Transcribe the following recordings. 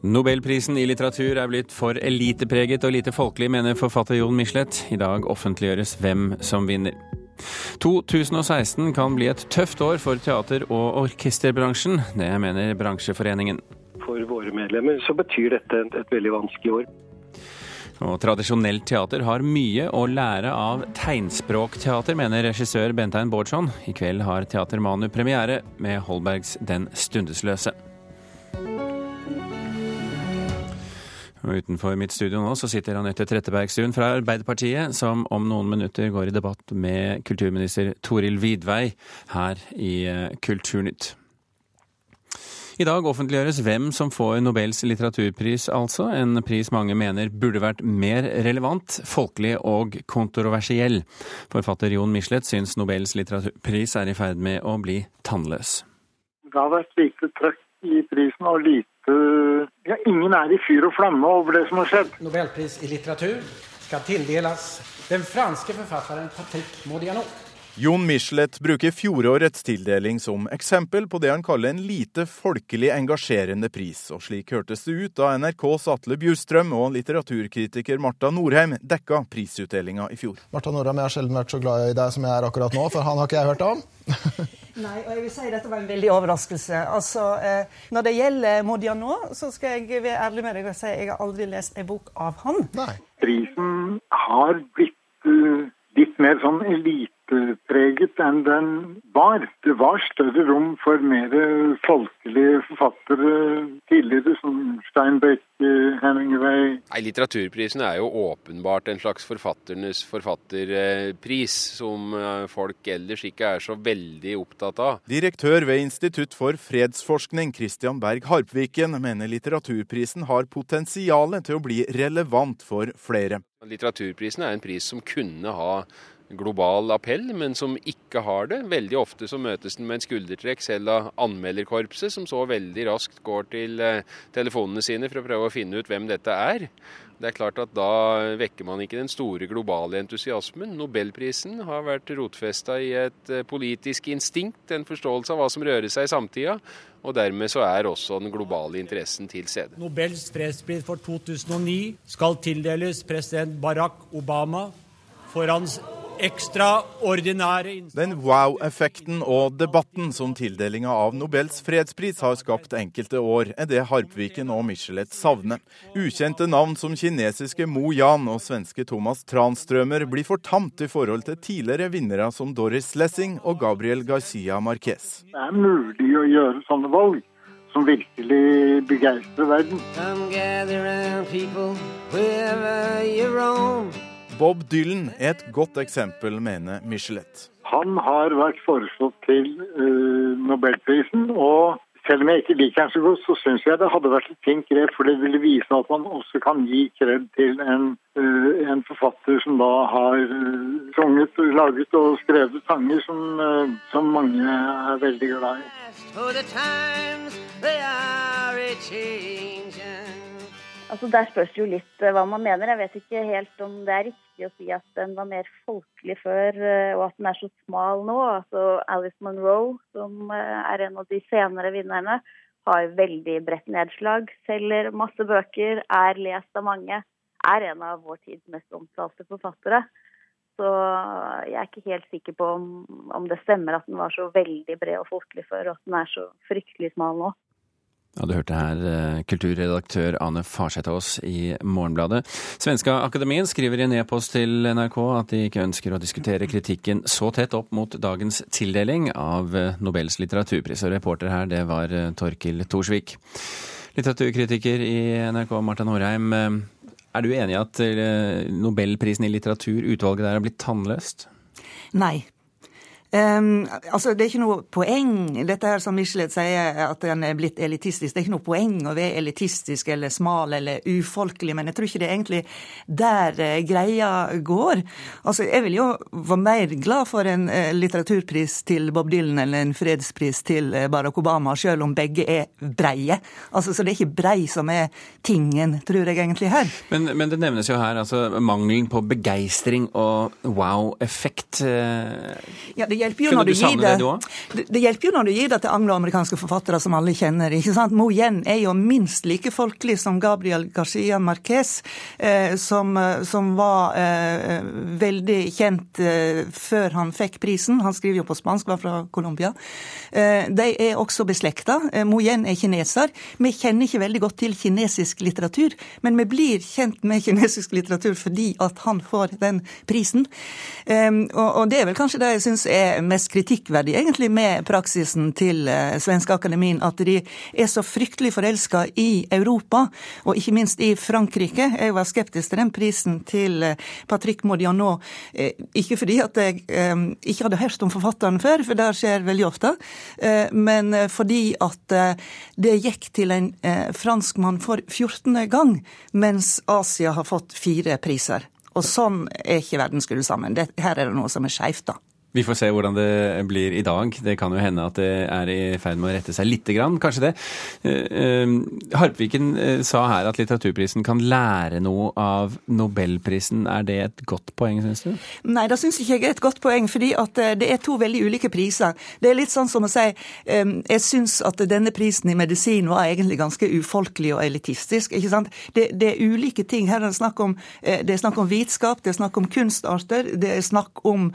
Nobelprisen i litteratur er blitt for elitepreget og lite folkelig, mener forfatter Jon Michelet. I dag offentliggjøres hvem som vinner. 2016 kan bli et tøft år for teater- og orkesterbransjen. Det mener bransjeforeningen. For våre medlemmer så betyr dette et, veldig vanskelig år. Og Tradisjonelt teater har mye å lære av tegnspråkteater, mener regissør Bentein Bårdsson. I kveld har Teater Manu premiere med Holbergs Den stundesløse. Og Utenfor mitt studio nå så sitter Anette Trettebergstuen fra Arbeiderpartiet, som om noen minutter går i debatt med kulturminister Toril Vidvei her i eh, Kulturnytt. I dag offentliggjøres hvem som får Nobels litteraturpris, altså. En pris mange mener burde vært mer relevant, folkelig og kontroversiell. Forfatter Jon Michelet syns Nobels litteraturpris er i ferd med å bli tannløs. Det har vært lite trøkk i prisen og lite ja, Ingen er i fyr og flamme over det som har skjedd. Nobelpris i litteratur skal tildeles den franske forfatteren Patrick Modiano. Jon Michelet bruker fjorårets tildeling som eksempel på det han kaller en lite folkelig engasjerende pris, og slik hørtes det ut da NRKs Atle Bjurstrøm og litteraturkritiker Marta Norheim dekka prisutdelinga i fjor. Marta Norheim, jeg har sjelden vært så glad i deg som jeg er akkurat nå, for han har ikke jeg hørt om. Nei, og jeg vil si dette var en veldig overraskelse. Altså, eh, Når det gjelder Modiano, så skal jeg være ærlig med deg og si at jeg har aldri lest en bok av han. Nei. Prisen har blitt uh, litt mer sånn elite preget enn den var. Det var større rom for mer folkelige forfattere tidligere, som Steinbeck, Hemingway Nei, Litteraturprisen er jo åpenbart en slags forfatternes forfatterpris, som eh, folk ellers ikke er så veldig opptatt av. Direktør ved Institutt for fredsforskning, Christian Berg Harpviken, mener litteraturprisen har potensial til å bli relevant for flere. Litteraturprisen er en pris som kunne ha global appell, men som ikke har det. Veldig ofte så møtes den med en skuldertrekk selv av anmelderkorpset, som så veldig raskt går til eh, telefonene sine for å prøve å finne ut hvem dette er. Det er klart at Da vekker man ikke den store globale entusiasmen. Nobelprisen har vært rotfesta i et eh, politisk instinkt, en forståelse av hva som rører seg i samtida. Og dermed så er også den globale interessen til stede. Nobels fredspris for 2009 skal tildeles president Barack Obama for hans ekstraordinære innsats. Den wow-effekten og debatten som tildelinga av Nobels fredspris har skapt enkelte år, er det Harpviken og Michelet savner. Ukjente navn som kinesiske Mo Yan og svenske Thomas Tranströmer blir fortamt i forhold til tidligere vinnere som Doris Lessing og Gabriel Garcia Marquez. Det er mulig å gjøre sånne valg som virkelig begeistrer verden. Come gather round people wherever you're roam. Bob Dylan er et godt eksempel, mener Michelet. Han har vært foreslått til uh, Nobelprisen, og selv om jeg ikke liker han så godt, så syns jeg det hadde vært et fint grep, for det ville vise at man også kan gi kred til en, uh, en forfatter som da har uh, sunget, laget og skrevet sanger som, som mange er veldig glad i. Altså Der spørs jo litt hva man mener. Jeg vet ikke helt om det er riktig å si at den var mer folkelig før, og at den er så smal nå. Altså Alice Munro, som er en av de senere vinnerne, har veldig bredt nedslag. Selger masse bøker, er lest av mange. Er en av vår tids mest omtalte forfattere. Så jeg er ikke helt sikker på om, om det stemmer at den var så veldig bred og folkelig før, og at den er så fryktelig smal nå. Ja, Du hørte her eh, kulturredaktør Ane Farsetås i Morgenbladet. Svenska Akademien skriver i en e-post til NRK at de ikke ønsker å diskutere kritikken så tett opp mot dagens tildeling av eh, Nobels litteraturpris. Og reporter her, det var eh, Torkil Thorsvik. Litteraturkritiker i NRK, Marta Norheim. Er du enig i at Nobelprisen i litteratur, utvalget der, har blitt tannløst? Nei, Um, altså, Det er ikke noe poeng dette her som Michelet sier, at den er blitt elitistisk. Det er ikke noe poeng å være elitistisk eller smal eller ufolkelig, men jeg tror ikke det er egentlig der uh, greia går. Altså, Jeg vil jo være mer glad for en uh, litteraturpris til Bob Dylan eller en fredspris til uh, Barack Obama, selv om begge er breie. Altså, Så det er ikke brei som er tingen, tror jeg egentlig her. Men, men det nevnes jo her altså mangelen på begeistring og wow-effekt. Ja, det hjelper jo Kunne når du du gir det, det, det, hjelper jo når du gir det til angloamerikanske forfattere som alle kjenner. ikke sant? Mo Yen er jo minst like folkelig som Gabriel Garcia Marquez, eh, som, eh, som var eh, veldig kjent eh, før han fikk prisen. Han skriver jo på spansk, var fra Colombia. Eh, de er også beslekta. Eh, Mo Yen er kineser. Vi kjenner ikke veldig godt til kinesisk litteratur, men vi blir kjent med kinesisk litteratur fordi at han får den prisen. Og, og, det er vel kanskje det jeg syns er mest kritikkverdig egentlig med praksisen til uh, Svenske Akademien, at de er så fryktelig forelska i Europa, og ikke minst i Frankrike. Jeg var skeptisk til den prisen til uh, Patrick Modiano, uh, ikke fordi at jeg ikke hadde hørt om forfatteren før, for det skjer veldig ofte, men fordi at det gikk til en franskmann for 14. gang, mens Asia har fått fire priser. Og sånn er ikke verden skrudd sammen. Det, her er det noe som er skeivt, da. Vi får se hvordan det blir i dag. Det kan jo hende at det er i ferd med å rette seg lite grann, kanskje det. Uh, Harpviken uh, sa her at litteraturprisen kan lære noe av nobelprisen. Er det et godt poeng, syns du? Nei, det syns ikke jeg er et godt poeng, fordi at det er to veldig ulike priser. Det er litt sånn som å si Jeg syns at denne prisen i medisin var egentlig ganske ufolkelig og elitistisk. ikke sant? Det, det er ulike ting. Her er det snakk om, det er snakk om vitskap, det er snakk om kunstarter, det er snakk om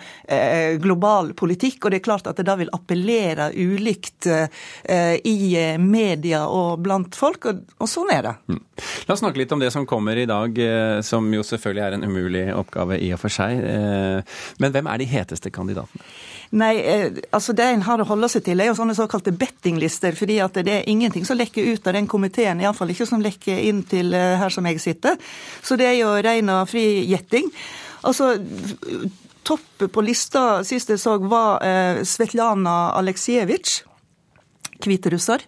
global politikk, og det er klart at det da vil appellere ulikt eh, i media og blant folk, og, sånn er det. Mm. La oss snakke litt om det som kommer i dag, eh, som jo selvfølgelig er en umulig oppgave i og for seg. Eh, men hvem er de heteste kandidatene? Nei, altså Det en har å holde seg til, er jo sånne såkalte bettinglister. fordi at det er ingenting som lekker ut av den komiteen, iallfall ikke som lekker inn til her som jeg sitter. Så det er jo ren og fri gjetting. Altså, topp på lista sist jeg så, var eh, Svetlana Aleksejevitsj, hviterusser.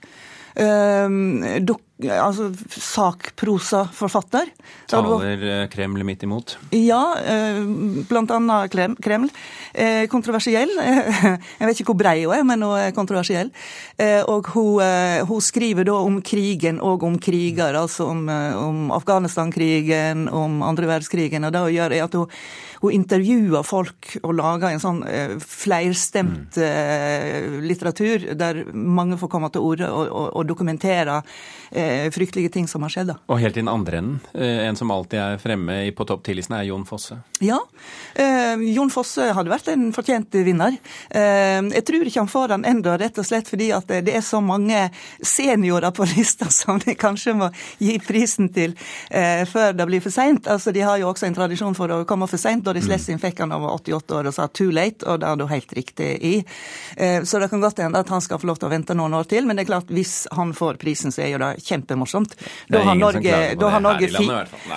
dok, altså sakprosaforfatter. Taler eh, Kreml midt imot? Ja, eh, blant annet Kreml. Eh, kontroversiell. Jeg vet ikke hvor brei hun er, men hun er kontroversiell. Og hun, hun skriver da om krigen og om kriger, altså om, om Afghanistan-krigen, om andre verdenskrigen. Og det gjør at hun, hun intervjuer folk og lager en sånn flerstemt mm. litteratur der mange får komme til orde og, og, og dokumentere fryktelige ting som har skjedd. Da. Og helt i den andre enden, en som alltid er fremme på topp ti-listen, er Jon Fosse. Ja, eh, Jon Fosse hadde vært en fortjent vinner. Eh, jeg tror ikke han får den ennå, rett og slett fordi at det er så mange seniorer på lista som de kanskje må gi prisen til eh, før det blir for seint. Altså, de har jo også en tradisjon for å komme for seint. Doris mm. Lessing fikk han da var 88 år og sa 'too late', og det er du helt riktig i. Eh, så det kan godt hende at han skal få lov til å vente noen år til, men det er klart hvis han får prisen, så er jo det kjempemorsomt. Da har Norge, da har Norge, fi,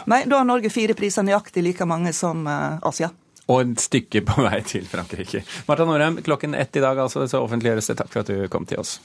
nei, da har Norge fire priser nøyaktig like mange som uh, Asia. Og et stykke på vei til Frankrike. Marta Norheim, klokken ett i dag altså, så offentliggjøres det. Takk for at du kom til oss.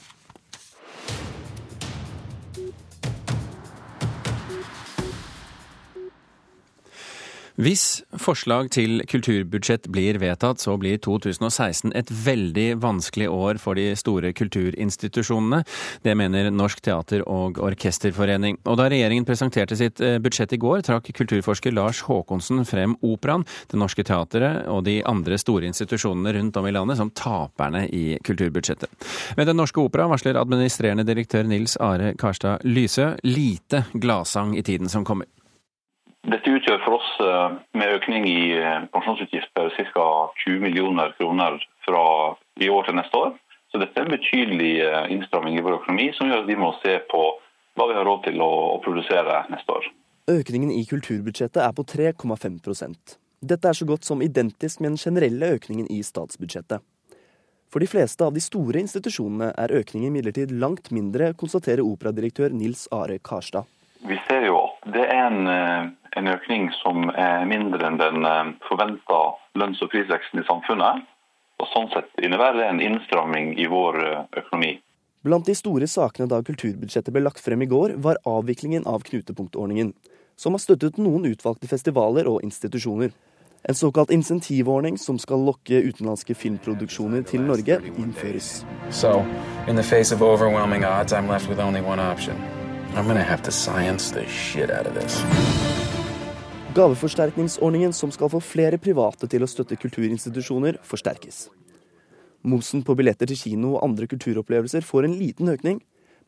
Hvis forslag til kulturbudsjett blir vedtatt, så blir 2016 et veldig vanskelig år for de store kulturinstitusjonene. Det mener Norsk teater- og orkesterforening. Og da regjeringen presenterte sitt eh, budsjett i går, trakk kulturforsker Lars Håkonsen frem Operaen, Det Norske Teatret og de andre store institusjonene rundt om i landet som taperne i kulturbudsjettet. Med Den Norske Opera varsler administrerende direktør Nils Are Karstad Lysø lite gladsang i tiden som kommer. Dette utgjør for oss eh, med økning i eh, pensjonsutgifter ca. 20 millioner kroner fra i år til neste år. Så dette er en betydelig eh, innstramming i vår økonomi som gjør at vi må se på hva vi har råd til å, produsere neste år. Økningen i kulturbudsjettet er på 3,5% Dette er så godt som identisk med den generelle økningen i statsbudsjettet. For de fleste av de store institusjonene er økningen imidlertid langt mindre, konstaterer operadirektør Nils Are Karstad. Vi ser jo at det er en, en økning som er mindre enn den eh, forventa lønns- og prisveksten i samfunnet. Og Sånn sett innebærer det en innstramming i vår eh, økonomi. Blant de store sakene da kulturbudsjettet ble lagt frem i går, var avviklingen av knutepunktordningen, som har støttet noen utvalgte festivaler og institusjoner. En såkalt insentivordning som skal lokke utenlandske filmproduksjoner til Norge, innføres. So, in the face of overwhelming odds, I'm left with only one option. I'm Gaveforsterkningsordningen som skal få flere private til å støtte kulturinstitusjoner, forsterkes. Momsen på billetter til kino og andre kulturopplevelser får en liten økning,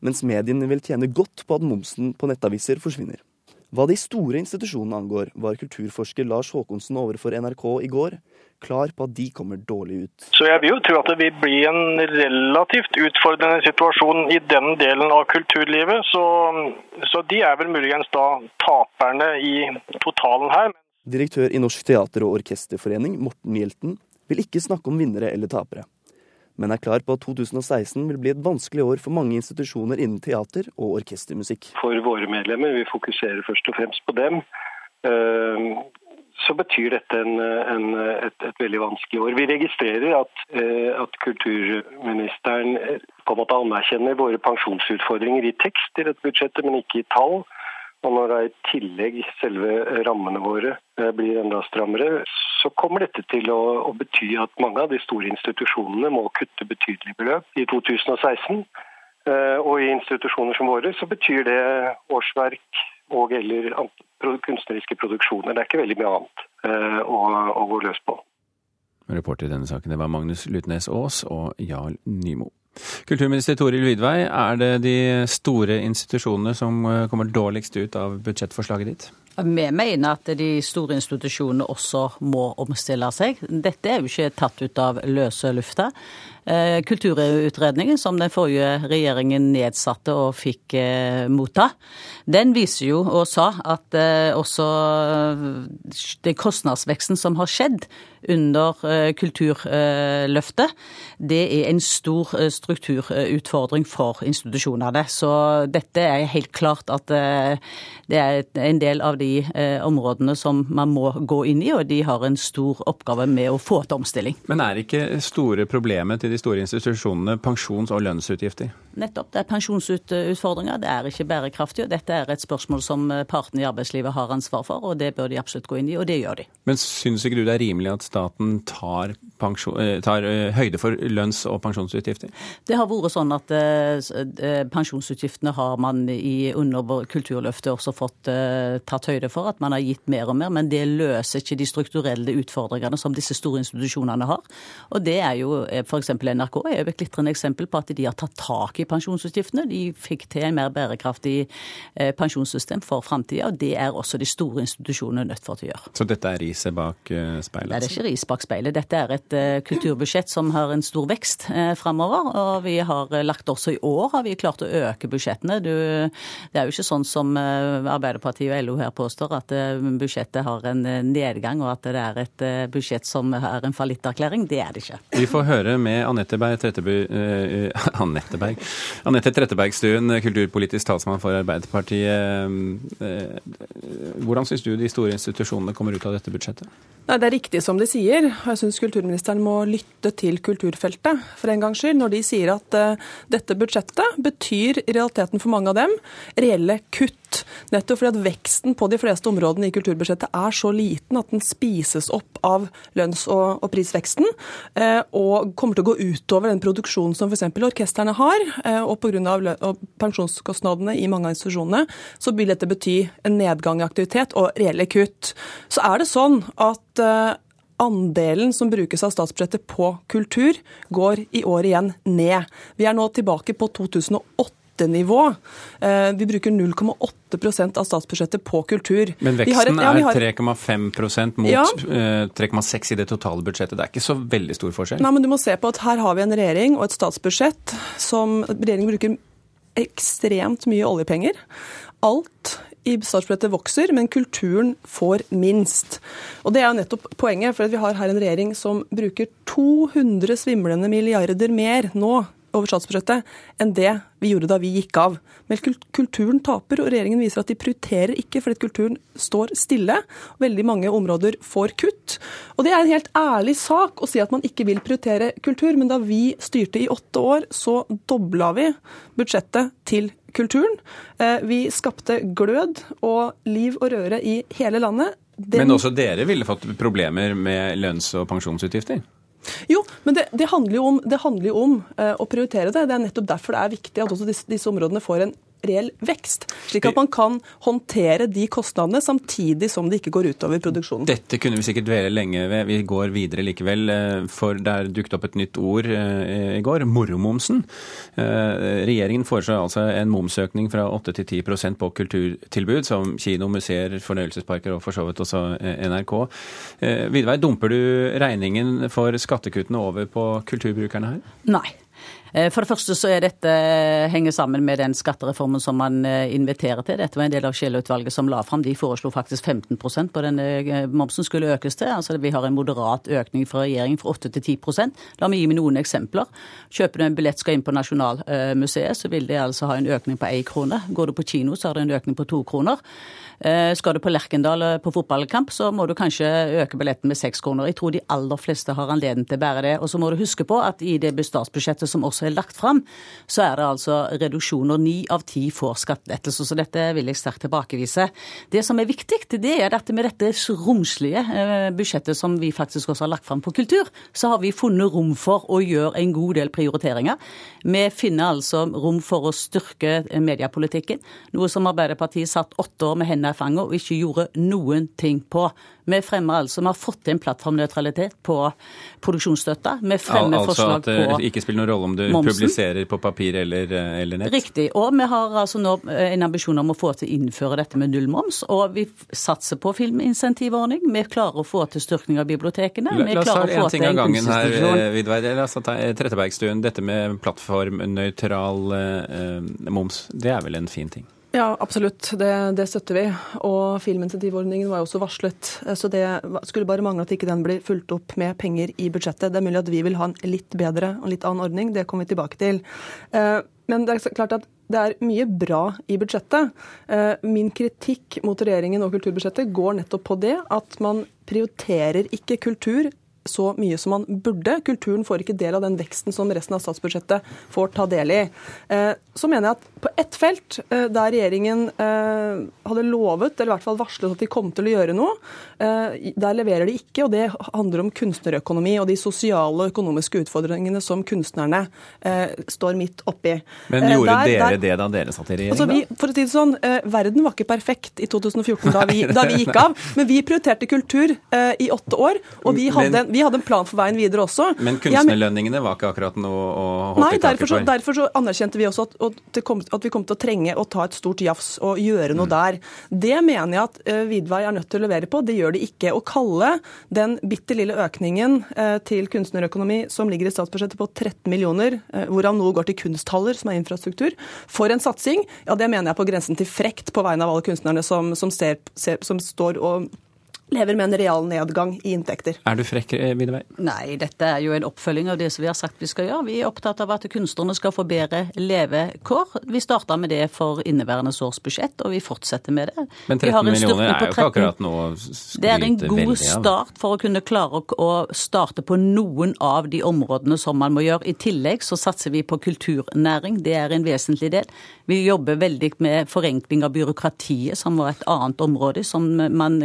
mens mediene vil tjene godt på at momsen på nettaviser forsvinner. Hva de store institusjonene angår, var kulturforsker Lars Håkonsen overfor NRK i går klar på at de kommer dårlig ut. Så jeg vil jo tro at det vil bli en relativt utfordrende situasjon i den delen av kulturlivet. Så, så de er vel muligens da taperne i totalen her. Direktør i Norsk teater- og orkesterforening, Morten Hjelten, vil ikke snakke om vinnere eller tapere men er klar på at 2016 vil bli et vanskelig år for mange institusjoner innen teater og orkestermusikk. For våre medlemmer, vi fokuserer først og fremst på dem, eh, så betyr dette en, en, et, et, veldig vanskelig år. Vi registrerer at, eh, at, kulturministeren på en måte anerkjenner våre pensjonsutfordringer i tekst i dette budsjettet, men ikke i tall. Og når i tillegg selve rammene våre eh, blir enda strammere, så kommer dette til å, å, bety at mange av de store institusjonene må kutte betydelige beløp i 2016. Eh, og i institusjoner som våre så betyr det årsverk og eller kunstneriske produksjoner. Det er ikke veldig mye annet eh, å, å gå løs på. Reporter i denne saken det var Magnus Lutnes Aas og Jarl Nymo. Kulturminister Toril Vidvei, er det de store institusjonene som eh, kommer dårligst ut av budsjettforslaget ditt? Vi mener at de store institusjonene også må omstille seg. Dette er jo ikke tatt ut av løse lufta. Eh, kulturutredningen som den forrige regjeringen nedsatte og fikk eh, motta, den viser jo og sa at eh, også den kostnadsveksten som har skjedd under Kulturløftet, det er en stor strukturutfordring for institusjonene. Så dette er helt klart at det er en del av de områdene som man må gå inn i, og de har en stor oppgave med å få til omstilling. Men er ikke store problemet til de store institusjonene pensjons- og lønnsutgifter? Nettopp. Det er pensjonsutfordringer. Det er ikke bærekraftig. og Dette er et spørsmål som partene i arbeidslivet har ansvar for, og det bør de absolutt gå inn i, og det gjør de. Men syns ikke du det er rimelig at staten tar, pensjon, eh, tar eh, høyde for lønns- og pensjonsutgifter? Det har vært sånn at eh, pensjonsutgiftene har man i under Kulturløftet også fått eh, tatt høyde for, at man har gitt mer og mer, men det løser ikke de strukturelle utfordringene som disse store institusjonene har. Og det er jo f.eks. NRK er et glitrende eksempel på at de har tatt tak i pensjonsutgiftene. De fikk til en mer bærekraftig eh, pensjonssystem for framtida, og det er også de store institusjonene nødt for å gjøre. Så dette er riset bak speilet? Nei, Det er ikke ris bak speilet. Dette er et kulturbudsjett som har en stor vekst framover. Og vi har lagt også i år har vi klart å øke budsjettene. Du, det er jo ikke sånn som Arbeiderpartiet og LO her påstår, at budsjettet har en nedgang og at det er et budsjett som er en fallitterklæring. Det er det ikke. Vi får høre med Anette Berg Tretteberg, Anette Trettebergstuen, kulturpolitisk talsmann for Arbeiderpartiet. Hvordan syns du de store institusjonene kommer ut av dette budsjettet? Nei, Det er riktig som de sier. Jeg syns kulturministeren må lytte til kulturfeltet for en gangs skyld, når de sier at dette budsjettet betyr i realiteten for mange av dem reelle kutt. Nettopp fordi at veksten på de fleste områdene i kulturbudsjettet er så liten at den spises opp av lønns- og, og prisveksten, og kommer til å gå utover den produksjonen som f.eks. orkestrene har. Og pga. pensjonskostnadene i mange av institusjonene, så vil dette bety en nedgang i aktivitet og reelle kutt. Så er det sånn at andelen som brukes av statsbudsjettet på kultur, går i år igjen ned. Vi er nå tilbake på 2008 nivå. Vi bruker 0,8% av statsbudsjettet på kultur. Men veksten et, ja, er 3,5 mot ja. 3,6 i det totale budsjettet. Det er ikke så veldig stor forskjell? Nei, men du må se på at her har vi en regjering og et statsbudsjett som regjeringen bruker ekstremt mye oljepenger. Alt i statsbudsjettet vokser, men kulturen får minst. Og Det er jo nettopp poenget, for vi har her en regjering som bruker 200 svimlende milliarder mer nå over statsbudsjettet enn det vi gjorde da vi gikk av. Men kulturen taper, og regjeringen viser at de prioriterer ikke fordi kulturen står stille. Veldig mange områder får kutt. Og det er en helt ærlig sak å si at man ikke vil prioritere kultur, men da vi styrte i åtte år, så dobla vi budsjettet til kulturen. Vi skapte glød og liv og røre i hele landet. Den... Men også dere ville fått problemer med lønns- og pensjonsutgifter? Jo, men det, det, handler jo om, handler om eh, å prioritere det. Det er nettopp derfor det er viktig at også disse, disse områdene får en reell vekst. Slik at man kan håndtere de kostnadene samtidig som det ikke går utover produksjonen. Dette kunne vi sikkert dvele lenge ved. Vi går videre likevel, eh, for der dukket opp et nytt ord eh, i går, moromomsen. Eh, Regjeringen foreslår altså en momsøkning fra 8 til 10% på kulturtilbud, som kino, museer, fornøyelsesparker og for så vidt også NRK. Vidvei, dumper du regningen for skattekuttene over på kulturbrukerne her? Nei. Eh, for det første så er dette eh, henger sammen med den skattereformen som man eh, inviterer til. Dette var en del av Scheel-utvalget som la fram. De foreslo faktisk 15% på denne momsen skulle økes til. Altså Vi har en moderat økning fra regjeringen fra 8 til 10 La meg gi meg noen eksempler. Kjøper du en billett skal inn på Nasjonalmuseet, så vil det altså ha en økning på én krone. Går du på kino, så har det en økning på to kroner. Skal du på Lerkendal på fotballkamp, så må du kanskje øke billetten med seks kroner. Jeg tror de aller fleste har anledning til å bære det. Og så må du huske på at i det statsbudsjettet som også er lagt fram, så er det altså reduksjoner. Ni av ti får skattelettelser, så dette vil jeg sterkt tilbakevise. Det som er viktig, det er at med dette romslige eh, budsjettet som vi faktisk også har lagt fram på kultur, så har vi funnet rom for å gjøre en god del prioriteringer. Vi finner altså rom for å styrke mediepolitikken, noe som Arbeiderpartiet satt åtte år med hendene i fanget og ikke gjorde noen ting på. Vi fremmer altså, vi har fått til en plattformnøytralitet på produksjonsstøtta. Vi fremmer Al altså forslag at det ikke spiller noen rolle om du momsen. publiserer på papir eller, eller, nett? Riktig. Og vi har altså nå en ambisjon om å få til å innføre dette med nullmoms. Og vi satser på filminsentivordning. Vi klarer å få til styrkning av bibliotekene. La, la oss ta en ting av gangen her, Vidvei. La oss ta Trettebergstuen. Dette med plattformnøytral eh, moms, det er vel en fin ting? Ja, absolutt. Det, det, støtter vi. Og filminsentivordningen var jo også varslet. Så det skulle bare mangle at ikke den blir fulgt opp med penger i budsjettet. Det er mulig at vi vil ha en litt bedre og litt annen ordning. Det kommer vi tilbake til. Eh, men det er klart at det er mye bra i budsjettet. Eh, min kritikk mot regjeringen og kulturbudsjettet går nettopp på det at man prioriterer ikke kultur så mye som man burde. Kulturen får ikke del av den veksten som resten av statsbudsjettet får ta del i. Eh, så mener jeg at på ett felt eh, der regjeringen eh, hadde lovet, eller i hvert fall varslet at de kom til å gjøre noe, der leverer de ikke. og Det handler om kunstnerøkonomi og de sosiale og økonomiske utfordringene som kunstnerne står midt oppi. Men gjorde der, dere der, det da dere satt i regjering? Altså vi, for å si det sånn, Verden var ikke perfekt i 2014 da vi, da vi gikk av, men vi prioriterte kultur i åtte år. og vi hadde, vi hadde en plan for veien videre også. Men kunstnerlønningene var ikke akkurat noe å hoppe Nei, i taket for? Nei, derfor så anerkjente vi også at, at, vi kom til å trenge å ta et stort jafs og gjøre noe mm. der. Det mener jeg at uh, Vidvei er nødt til å levere på. Det gjør de ikke. Å kalle den bitte lille økningen uh, til kunstnerøkonomi som ligger i statsbudsjettet på 13 millioner, uh, hvorav noe går til kunsthaller, som er infrastruktur, for en satsing, ja det mener jeg på grensen til frekt på vegne av alle kunstnerne som, som, ser, ser, som står og lever med en real nedgang i inntekter. Er du frekk, eh, Videvei? Nei, dette er jo en oppfølging av det som vi har sagt vi skal gjøre. Vi er opptatt av at kunstnerne skal få bedre levekår. Vi starta med det for inneværende års budsjett, og vi fortsetter med det. Men 13 millioner er jo ikke akkurat noe å skryte Det er en god start for å kunne klare å starte på noen av de områdene som man må gjøre. I tillegg så satser vi på kulturnæring. Det er en vesentlig del. Vi jobber veldig med forenkling av byråkratiet, som var et annet område som man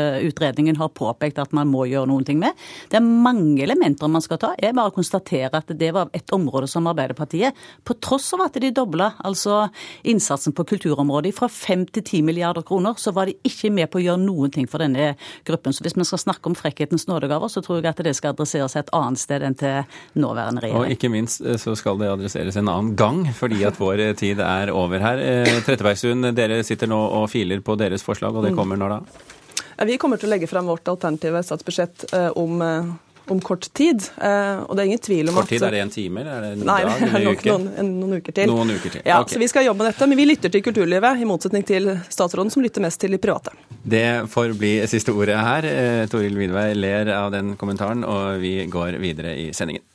kunstnerutredningen har påpekt at man må gjøre noen ting med. Det er mange elementer man skal ta. Jeg bare konstaterer at det var et område som Arbeiderpartiet, på tross av at de dobla altså innsatsen på kulturområdet fra 5 til 10 milliarder kroner, så var de ikke med på å gjøre noen ting for denne gruppen. Så hvis vi skal snakke om frekkhetens nådegaver, så tror jeg at det skal adresseres et annet sted enn til nåværende regjering. Og ikke minst eh, så skal det adresseres en annen gang, fordi at vår tid er over her. Eh, Trettebergstuen, dere sitter nå og filer på deres forslag, og det mm. kommer når da? Vi kommer til å legge frem vårt alternative statsbudsjett eh, om eh, om kort tid. og det er ingen tvil om kort tid, Er det en time, eller er det en nei, dag eller en uke? Noen, noen, uker til. Noen uker til. Ja, okay. så Vi skal jobbe med dette, men vi lytter til kulturlivet, i motsetning til statsråden, som lytter mest til de private. Det får bli siste ordet her. Toril Vidvei ler av den kommentaren, og vi går videre i sendingen.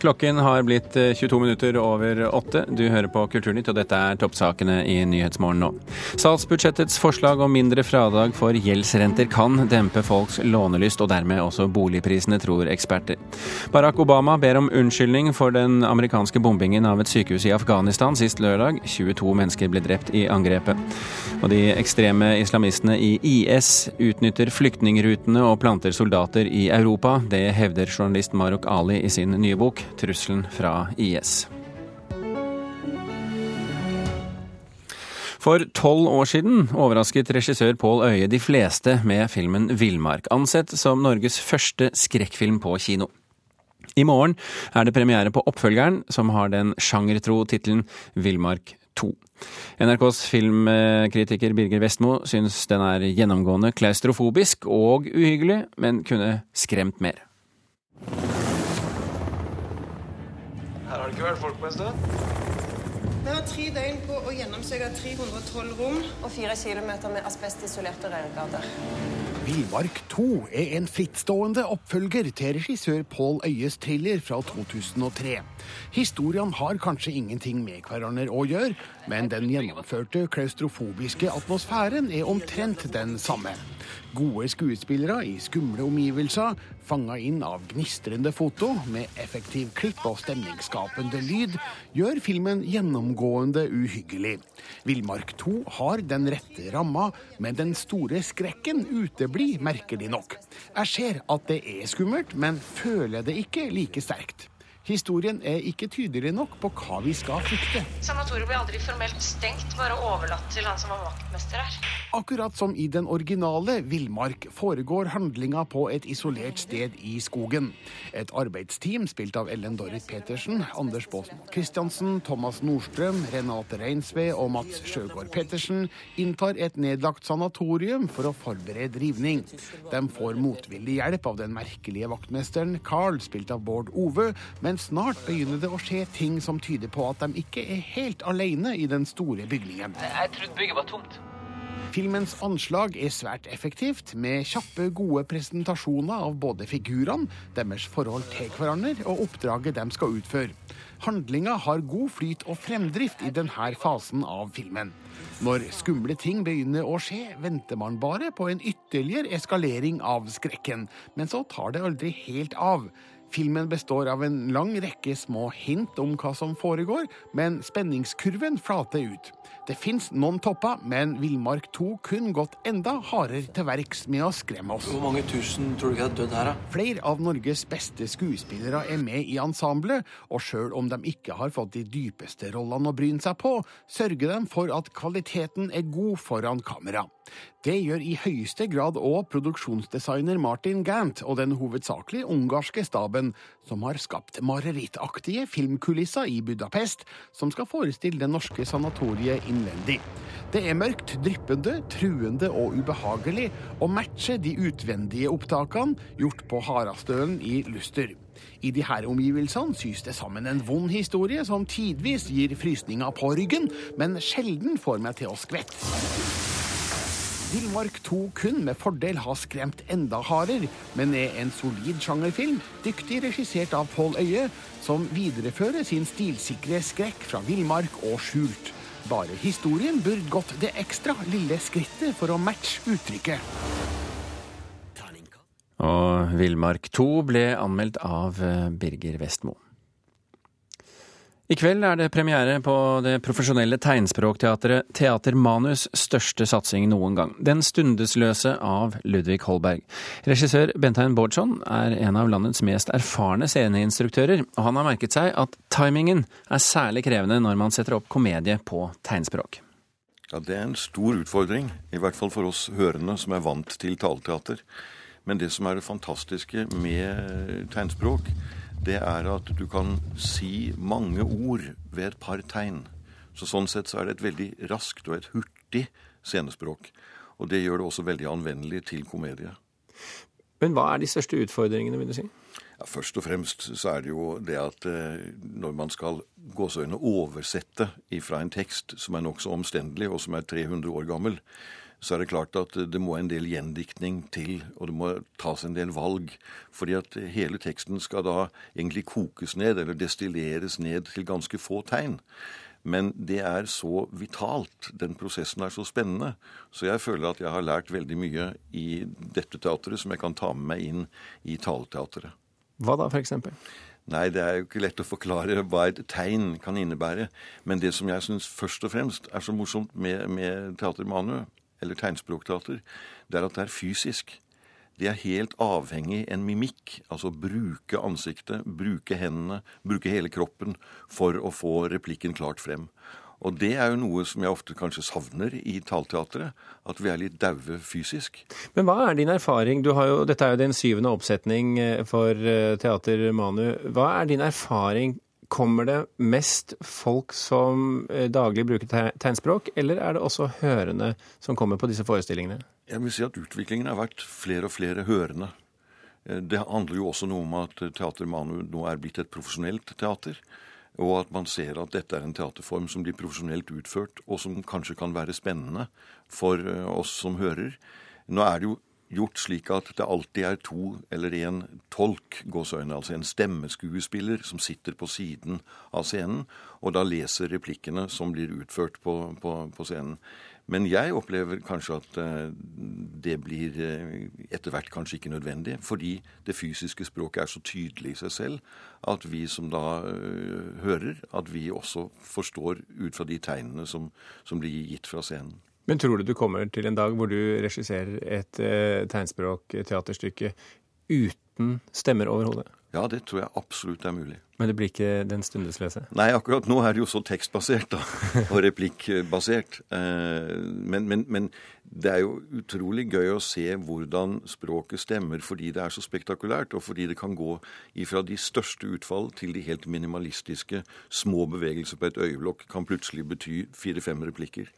Klokken har blitt 22 eh, minutter over åtte. Du hører på Kulturnytt, og dette er toppsakene i Nyhetsmorgen nå. Statsbudsjettets forslag om mindre fradrag for gjeldsrenter kan dempe folks lånelyst, og dermed også boligprisene, tror eksperter. Barack Obama ber om unnskyldning for den amerikanske bombingen av et sykehus i Afghanistan sist lørdag. 22 mennesker ble drept i angrepet. Og de ekstreme islamistene i IS utnytter flyktningrutene og planter soldater i Europa. Det hevder journalist Marok Ali i sin nye bok trusselen fra IS. For tolv år siden overrasket regissør Pål Øye de fleste med filmen 'Villmark', ansett som Norges første skrekkfilm på kino. I morgen er det premiere på oppfølgeren, som har den sjangertro tittelen 'Villmark 2'. NRKs filmkritiker Birger Vestmo syns den er gjennomgående klaustrofobisk og uhyggelig, men kunne skremt mer. Her har det ikke vært folk på en stund. Vi har tre døgn på å gjennomsøke 312 rom og fire kilometer med asbestisolerte rørgater. Villmark 2 er en frittstående oppfølger til regissør Pål Øyes thriller fra 2003. Historiene har kanskje ingenting med hverandre å gjøre, men den gjennomførte klaustrofobiske atmosfæren er omtrent den samme. Gode skuespillere i skumle omgivelser, fanga inn av gnistrende foto med effektiv klipp og stemningsskapende lyd, gjør filmen gjennomgående uhyggelig. Villmark 2 har den rette ramma, men den store skrekken uteblir, merkelig nok. Jeg ser at det er skummelt, men føler det ikke like sterkt. Historien er ikke tydelig nok på hva vi skal frykte. Sanatoriet ble aldri formelt stengt, bare overlatt til han som var vaktmester her. Akkurat som i den originale Villmark foregår handlinga på et isolert sted i skogen. Et arbeidsteam spilt av Ellen Dorrit Petersen, Anders Baasmo Christiansen, Thomas Nordstrøm, Renate Reinsve og Mats Sjøgaard Petersen inntar et nedlagt sanatorium for å forberede rivning. De får motvillig hjelp av den merkelige vaktmesteren Carl, spilt av Bård Ove, men snart begynner det å skje ting som tyder på at de ikke er helt alene i den store bygningen. Jeg trodde bygget var tomt. Filmens anslag er svært effektivt, med kjappe, gode presentasjoner av både figurene, deres forhold til hverandre og oppdraget de skal utføre. Handlinga har god flyt og fremdrift i denne fasen av filmen. Når skumle ting begynner å skje, venter man bare på en ytterligere eskalering av skrekken, men så tar det aldri helt av. Filmen består av en lang rekke små hint om hva som foregår, men spenningskurven flater ut. Det fins noen topper, men Villmark 2 kun gått enda hardere til verks med å skremme oss. Hvor mange tusen tror du ikke har dødd her, da? Flere av Norges beste skuespillere er med i ensemblet, og sjøl om de ikke har fått de dypeste rollene å bryne seg på, sørger de for at kvaliteten er god foran kamera. Det gjør i høyeste grad òg produksjonsdesigner Martin Gant og den hovedsakelig ungarske staben, som har skapt marerittaktige filmkulisser i Budapest, som skal forestille det norske sanatoriet innvendig. Det er mørkt, dryppende, truende og ubehagelig, og matcher de utvendige opptakene gjort på Harastølen i Luster. I de her omgivelsene sys det sammen en vond historie som tidvis gir frysninger på ryggen, men sjelden får meg til å skvette. Villmark 2 kun med fordel ha skremt enda hardere, men er en solid sjangerfilm, dyktig regissert av Pål Øye, som viderefører sin stilsikre skrekk fra villmark og skjult. Bare historien burde gått det ekstra lille skrittet for å matche uttrykket. Og Villmark 2 ble anmeldt av eh, Birger Vestmo. I kveld er det premiere på det profesjonelle tegnspråkteatret Teater Manus' største satsing noen gang, Den stundesløse av Ludvig Holberg. Regissør Bentheim Bårdsson er en av landets mest erfarne sceneinstruktører, og han har merket seg at timingen er særlig krevende når man setter opp komedie på tegnspråk. Ja, Det er en stor utfordring, i hvert fall for oss hørende som er vant til taleteater. Men det som er det fantastiske med tegnspråk, det er at du kan si mange ord ved et par tegn. Så Sånn sett så er det et veldig raskt og et hurtig scenespråk. Og det gjør det også veldig anvendelig til komedie. Men hva er de største utfordringene, vil du si? Ja, først og fremst så er det jo det at eh, når man skal gåseøyne oversette fra en tekst som er nokså omstendelig, og som er 300 år gammel, så er det klart at det må en del gjendiktning til, og det må tas en del valg. Fordi at hele teksten skal da egentlig kokes ned, eller destilleres ned til ganske få tegn. Men det er så vitalt. Den prosessen er så spennende. Så jeg føler at jeg har lært veldig mye i dette teatret som jeg kan ta med meg inn i taleteatret. Hva da, f.eks.? Nei, det er jo ikke lett å forklare hva et tegn kan innebære. Men det som jeg syns først og fremst er så morsomt med, med Teater Manu, eller tegnspråkteater, det er at det er fysisk. De er helt avhengig en mimikk, altså bruke ansiktet, bruke hendene, bruke hele kroppen for å få replikken klart frem. Og det er jo noe som jeg ofte kanskje savner i talteatret, At vi er litt daue fysisk. Men hva er din erfaring? Jo, dette er jo din syvende oppsetning eh, for eh, Teater Manu. Hva er din erfaring? Kommer det mest folk som eh, daglig bruker tegnspråk, eller er det også hørende som kommer på disse forestillingene? Jeg vil si at utviklingen har vært flere og flere hørende. Det handler jo også noe om at Teater Manu nå er blitt et profesjonelt teater. Og at man ser at dette er en teaterform som blir profesjonelt utført, og som kanskje kan være spennende for eh, oss som hører. Nå er det jo gjort slik at det alltid er to eller en tolk, gåsøgne, altså en stemmeskuespiller, som sitter på siden av scenen, og da leser replikkene som blir utført på, på, på scenen. Men jeg opplever kanskje at eh, det blir eh, etter hvert kanskje ikke nødvendig, fordi det fysiske språket er så tydelig i seg selv at vi som da eh, hører, at vi også forstår ut fra de tegnene som, som blir gitt fra scenen. Men tror du du kommer til en dag hvor du regisserer et tegnspråkteaterstykke uten stemmer overhodet? Ja, det tror jeg absolutt er mulig. Men det blir ikke Den stundesløse? Nei, akkurat nå er det jo så tekstbasert da, og replikkbasert. Eh, men, men, men, det er jo utrolig gøy å se hvordan språket stemmer fordi det er så spektakulært, og fordi det kan gå ifra de største utfall til de helt minimalistiske små bevegelser på et øyeblokk kan plutselig bety fire-fem replikker.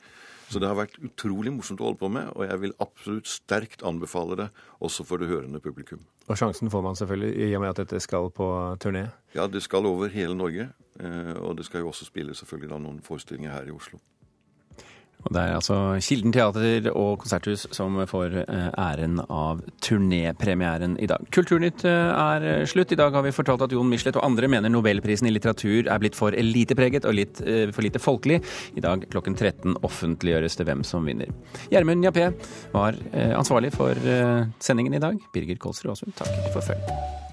Så det har vært utrolig morsomt å holde på med, og jeg vil absolutt sterkt anbefale det også for det hørende publikum. Og sjansen får man selvfølgelig i og med at dette skal på turné? Ja, det skal over hele Norge. Eh, og det skal jo også spille selvfølgelig da noen forestillinger her i Oslo. Og Det er altså Kilden teater og konserthus som får eh, æren av turnépremieren i dag. Kulturnytt eh, er slutt. I dag har vi fortalt at Jon Michelet og andre mener nobelprisen i litteratur er blitt for elitepreget og litt eh, for lite folkelig. I dag klokken 13 offentliggjøres det hvem som vinner. Gjermund Jappé var ansvarlig for sendingen i dag. Birger Kolsrud Aasund, takk for følget.